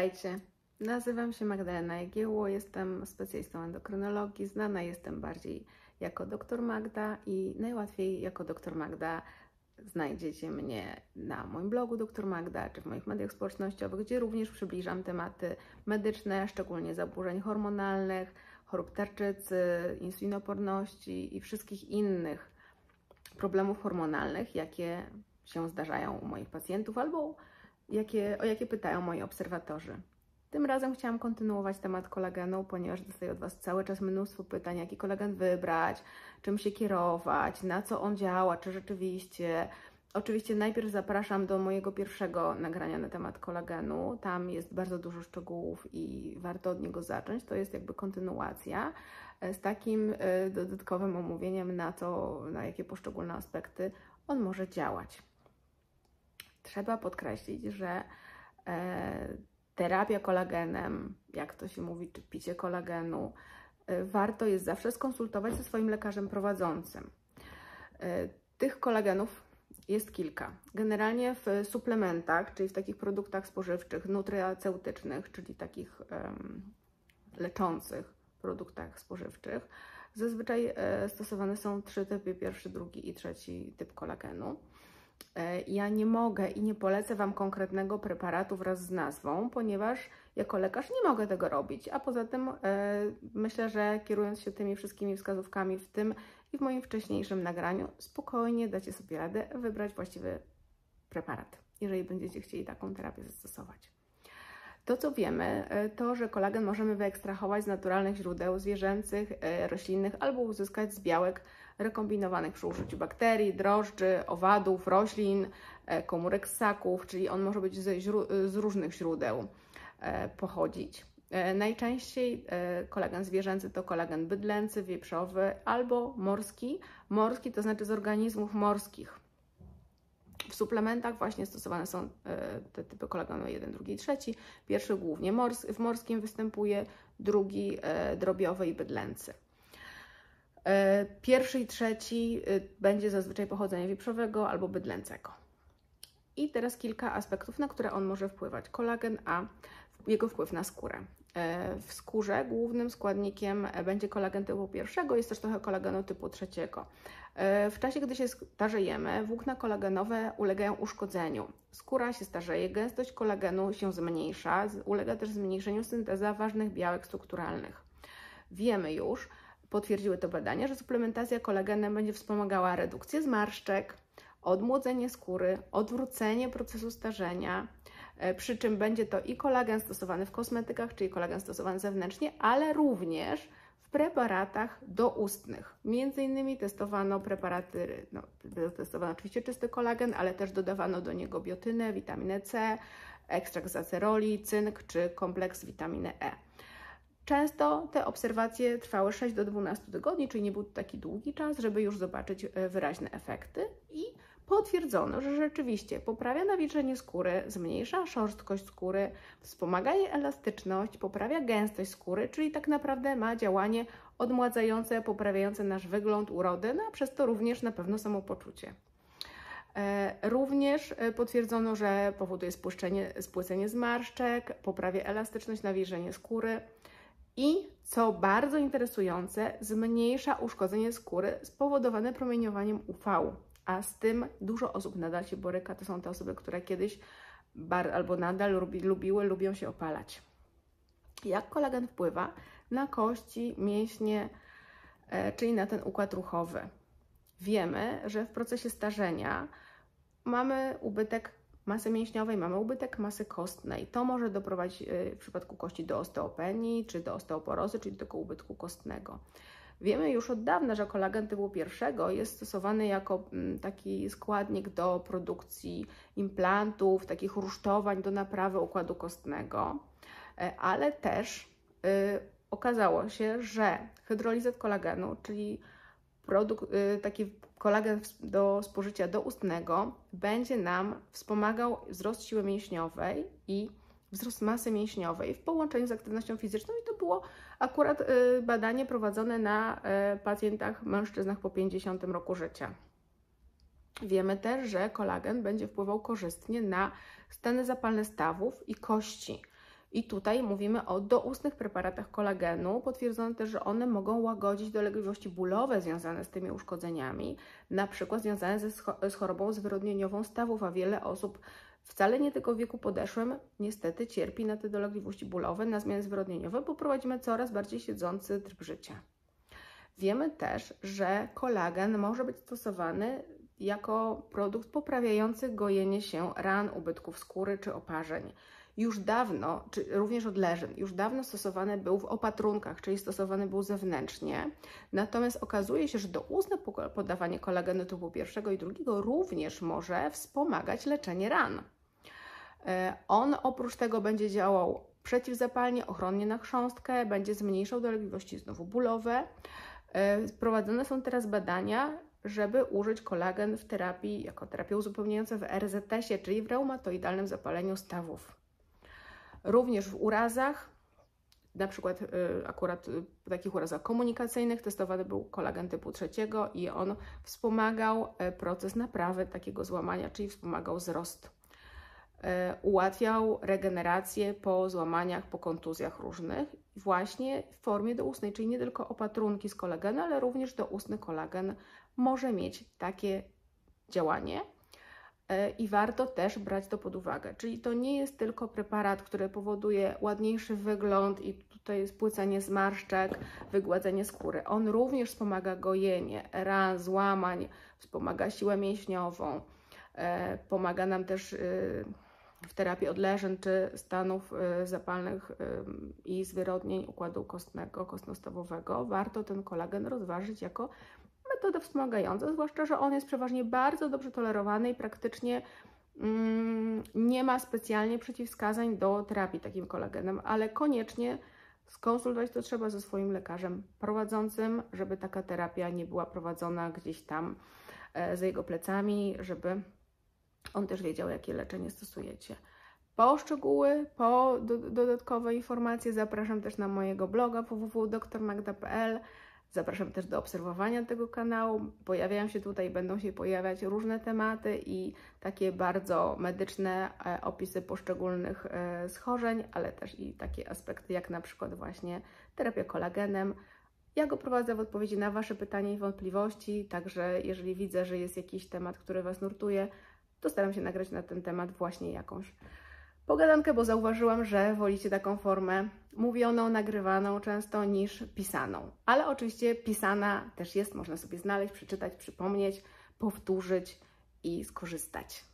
Witajcie. Nazywam się Magdalena Jagiełło, jestem specjalistą endokrynologii. Znana jestem bardziej jako dr Magda i najłatwiej jako dr Magda znajdziecie mnie na moim blogu dr Magda czy w moich mediach społecznościowych, gdzie również przybliżam tematy medyczne, szczególnie zaburzeń hormonalnych, chorób tarczycy, insulinoporności i wszystkich innych problemów hormonalnych, jakie się zdarzają u moich pacjentów albo jakie, o jakie pytają moi obserwatorzy. Tym razem chciałam kontynuować temat kolagenu, ponieważ dostaję od Was cały czas mnóstwo pytań, jaki kolagen wybrać, czym się kierować, na co on działa, czy rzeczywiście. Oczywiście najpierw zapraszam do mojego pierwszego nagrania na temat kolagenu. Tam jest bardzo dużo szczegółów i warto od niego zacząć. To jest jakby kontynuacja e, z takim e, dodatkowym omówieniem na to, na jakie poszczególne aspekty on może działać. Trzeba podkreślić, że e, terapia kolagenem, jak to się mówi, czy picie kolagenu, e, warto jest zawsze skonsultować ze swoim lekarzem prowadzącym. E, tych kolagenów jest kilka. Generalnie w suplementach, czyli w takich produktach spożywczych, nutraceutycznych, czyli takich leczących produktach spożywczych, zazwyczaj stosowane są trzy typy, pierwszy, drugi i trzeci typ kolagenu. E, ja nie mogę i nie polecę Wam konkretnego preparatu wraz z nazwą, ponieważ jako lekarz nie mogę tego robić. A poza tym e, myślę, że kierując się tymi wszystkimi wskazówkami w tym i w moim wcześniejszym nagraniu, spokojnie dacie sobie radę wybrać właściwy preparat, jeżeli będziecie chcieli taką terapię zastosować. To, co wiemy, e, to, że kolagen możemy wyekstrahować z naturalnych źródeł zwierzęcych, roślinnych albo uzyskać z białek rekombinowanych przy użyciu bakterii, drożdży, owadów, roślin, e, komórek ssaków, czyli on może być z, z różnych źródeł e, pochodzić. E, najczęściej kolagen zwierzęcy to kolagen bydlęcy, wieprzowy albo morski. Morski to znaczy z organizmów morskich. W suplementach właśnie stosowane są te typy kolagenu 1, 2 i 3. Pierwszy głównie mors w morskim występuje, drugi drobiowy i bydlęcy. E, pierwszy i trzeci y, będzie zazwyczaj pochodzenia wieprzowego albo bydlęcego. I teraz kilka aspektów, na które on może wpływać. Kolagen A, jego wpływ na skórę. E, w skórze głównym składnikiem będzie kolagen typu pierwszego, jest też trochę kolagenu typu trzeciego. E, w czasie, gdy się starzejemy, włókna kolagenowe ulegają uszkodzeniu. Skóra się starzeje, gęstość kolagenu się zmniejsza, ulega też zmniejszeniu synteza ważnych białek strukturalnych. Wiemy już, potwierdziły to badania, że suplementacja kolagenem będzie wspomagała redukcję zmarszczek, odmłodzenie skóry, odwrócenie procesu starzenia, e, przy czym będzie to i kolagen stosowany w kosmetykach, czyli kolagen stosowany zewnętrznie, ale również w preparatach doustnych. Między innymi testowano preparaty, no, testowano oczywiście czysty kolagen, ale też dodawano do niego biotynę, witaminę C, ekstrakt z aceroli, cynk czy kompleks witaminy E. Często te obserwacje trwały 6 do 12 tygodni, czyli nie był to taki długi czas, żeby już zobaczyć e, wyraźne efekty i potwierdzono, że rzeczywiście poprawia nawilżenie skóry, zmniejsza szorstkość skóry, wspomaga jej elastyczność, poprawia gęstość skóry, czyli tak naprawdę ma działanie odmładzające, poprawiające nasz wygląd, urodę, no a przez to również na pewno samopoczucie. E, również e, potwierdzono, że powoduje spłycenie zmarszczek, poprawia elastyczność, nawilżenie skóry, i co bardzo interesujące, zmniejsza uszkodzenie skóry spowodowane promieniowaniem UV, a z tym dużo osób nadal się boryka. To są te osoby, które kiedyś bar, albo nadal lubi, lubiły, lubią się opalać. Jak kolagen wpływa na kości, mięśnie, e, czyli na ten układ ruchowy? Wiemy, że w procesie starzenia mamy ubytek masy mięśniowej, mamy ubytek masy kostnej. To może doprowadzić y, w przypadku kości do osteopenii czy do osteoporozy, czyli do ubytku kostnego. Wiemy już od dawna, że kolagen typu pierwszego jest stosowany jako mm, taki składnik do produkcji implantów, takich rusztowań do naprawy układu kostnego, e, ale też y, okazało się, że hydrolizat kolagenu, czyli produkt, y, taki kolagen do spożycia doustnego będzie nam wspomagał wzrost siły mięśniowej i wzrost masy mięśniowej w połączeniu z aktywnością fizyczną i to było akurat y, badanie prowadzone na y, pacjentach mężczyznach po 50 roku życia. Wiemy też, że kolagen będzie wpływał korzystnie na stany zapalne stawów i kości. I tutaj mówimy o doustnych preparatach kolagenu. Potwierdzono też, że one mogą łagodzić dolegliwości bólowe związane z tymi uszkodzeniami, na przykład związane ze, z chorobą zwyrodnieniową stawów, a wiele osób wcale nie tylko w wieku podeszłym niestety cierpi na te dolegliwości bólowe, na zmiany zwyrodnieniowe, bo prowadzimy coraz bardziej siedzący tryb życia. Wiemy też, że kolagen może być stosowany jako produkt poprawiający gojenie się ran, ubytków skóry czy oparzeń. Już dawno, czy również od leżyn, już dawno stosowany był w opatrunkach, czyli stosowany był zewnętrznie. Natomiast okazuje się, że doustne podawanie kolagenu typu pierwszego i drugiego również może wspomagać leczenie ran. E, on oprócz tego będzie działał przeciwzapalnie, ochronnie na chrząstkę, będzie zmniejszał dolegliwości znowu bólowe. E, prowadzone są teraz badania, żeby użyć kolagen w terapii, jako terapię uzupełniającą w RZS-ie, czyli w reumatoidalnym zapaleniu stawów. Również w urazach, na przykład y, akurat w takich urazach komunikacyjnych testowany był kolagen typu trzeciego i on wspomagał e, proces naprawy takiego złamania, czyli wspomagał wzrost. E, ułatwiał regenerację po złamaniach, po kontuzjach różnych, właśnie w formie doustnej, czyli nie tylko opatrunki z kolagenu, ale również doustny kolagen może mieć takie działanie i warto też brać to pod uwagę. Czyli to nie jest tylko preparat, który powoduje ładniejszy wygląd i tutaj spłycenie zmarszczek, wygładzenie skóry. On również wspomaga gojenie ran, złamań, wspomaga siłę mięśniową, e, pomaga nam też w terapii odleżeń czy stanów zapalnych i zwyrodnień układu kostnego, kostno-stawowego, warto ten kolagen rozważyć jako metodę wspomagającą, zwłaszcza, że on jest przeważnie bardzo dobrze tolerowany i praktycznie mm, nie ma specjalnie przeciwwskazań do terapii takim kolagenem, ale koniecznie skonsultować to trzeba ze swoim lekarzem prowadzącym, żeby taka terapia nie była prowadzona gdzieś tam e, za jego plecami, żeby on też wiedział, jakie leczenie stosujecie. Po szczegóły, po do, dodatkowe informacje zapraszam też na mojego bloga www.drmagda.pl. Zapraszam też do obserwowania tego kanału. Pojawiają się tutaj, będą się pojawiać różne tematy i takie bardzo medyczne e, opisy poszczególnych e, schorzeń, ale też i takie aspekty jak na przykład właśnie terapia kolagenem. Ja go prowadzę w odpowiedzi na Wasze pytania i wątpliwości, także jeżeli widzę, że jest jakiś temat, który Was nurtuje, to staram się nagrać na ten temat właśnie jakąś pogadankę, bo zauważyłam, że wolicie taką formę mówioną, nagrywaną często niż pisaną. Ale oczywiście pisana też jest, można sobie znaleźć, przeczytać, przypomnieć, powtórzyć i skorzystać.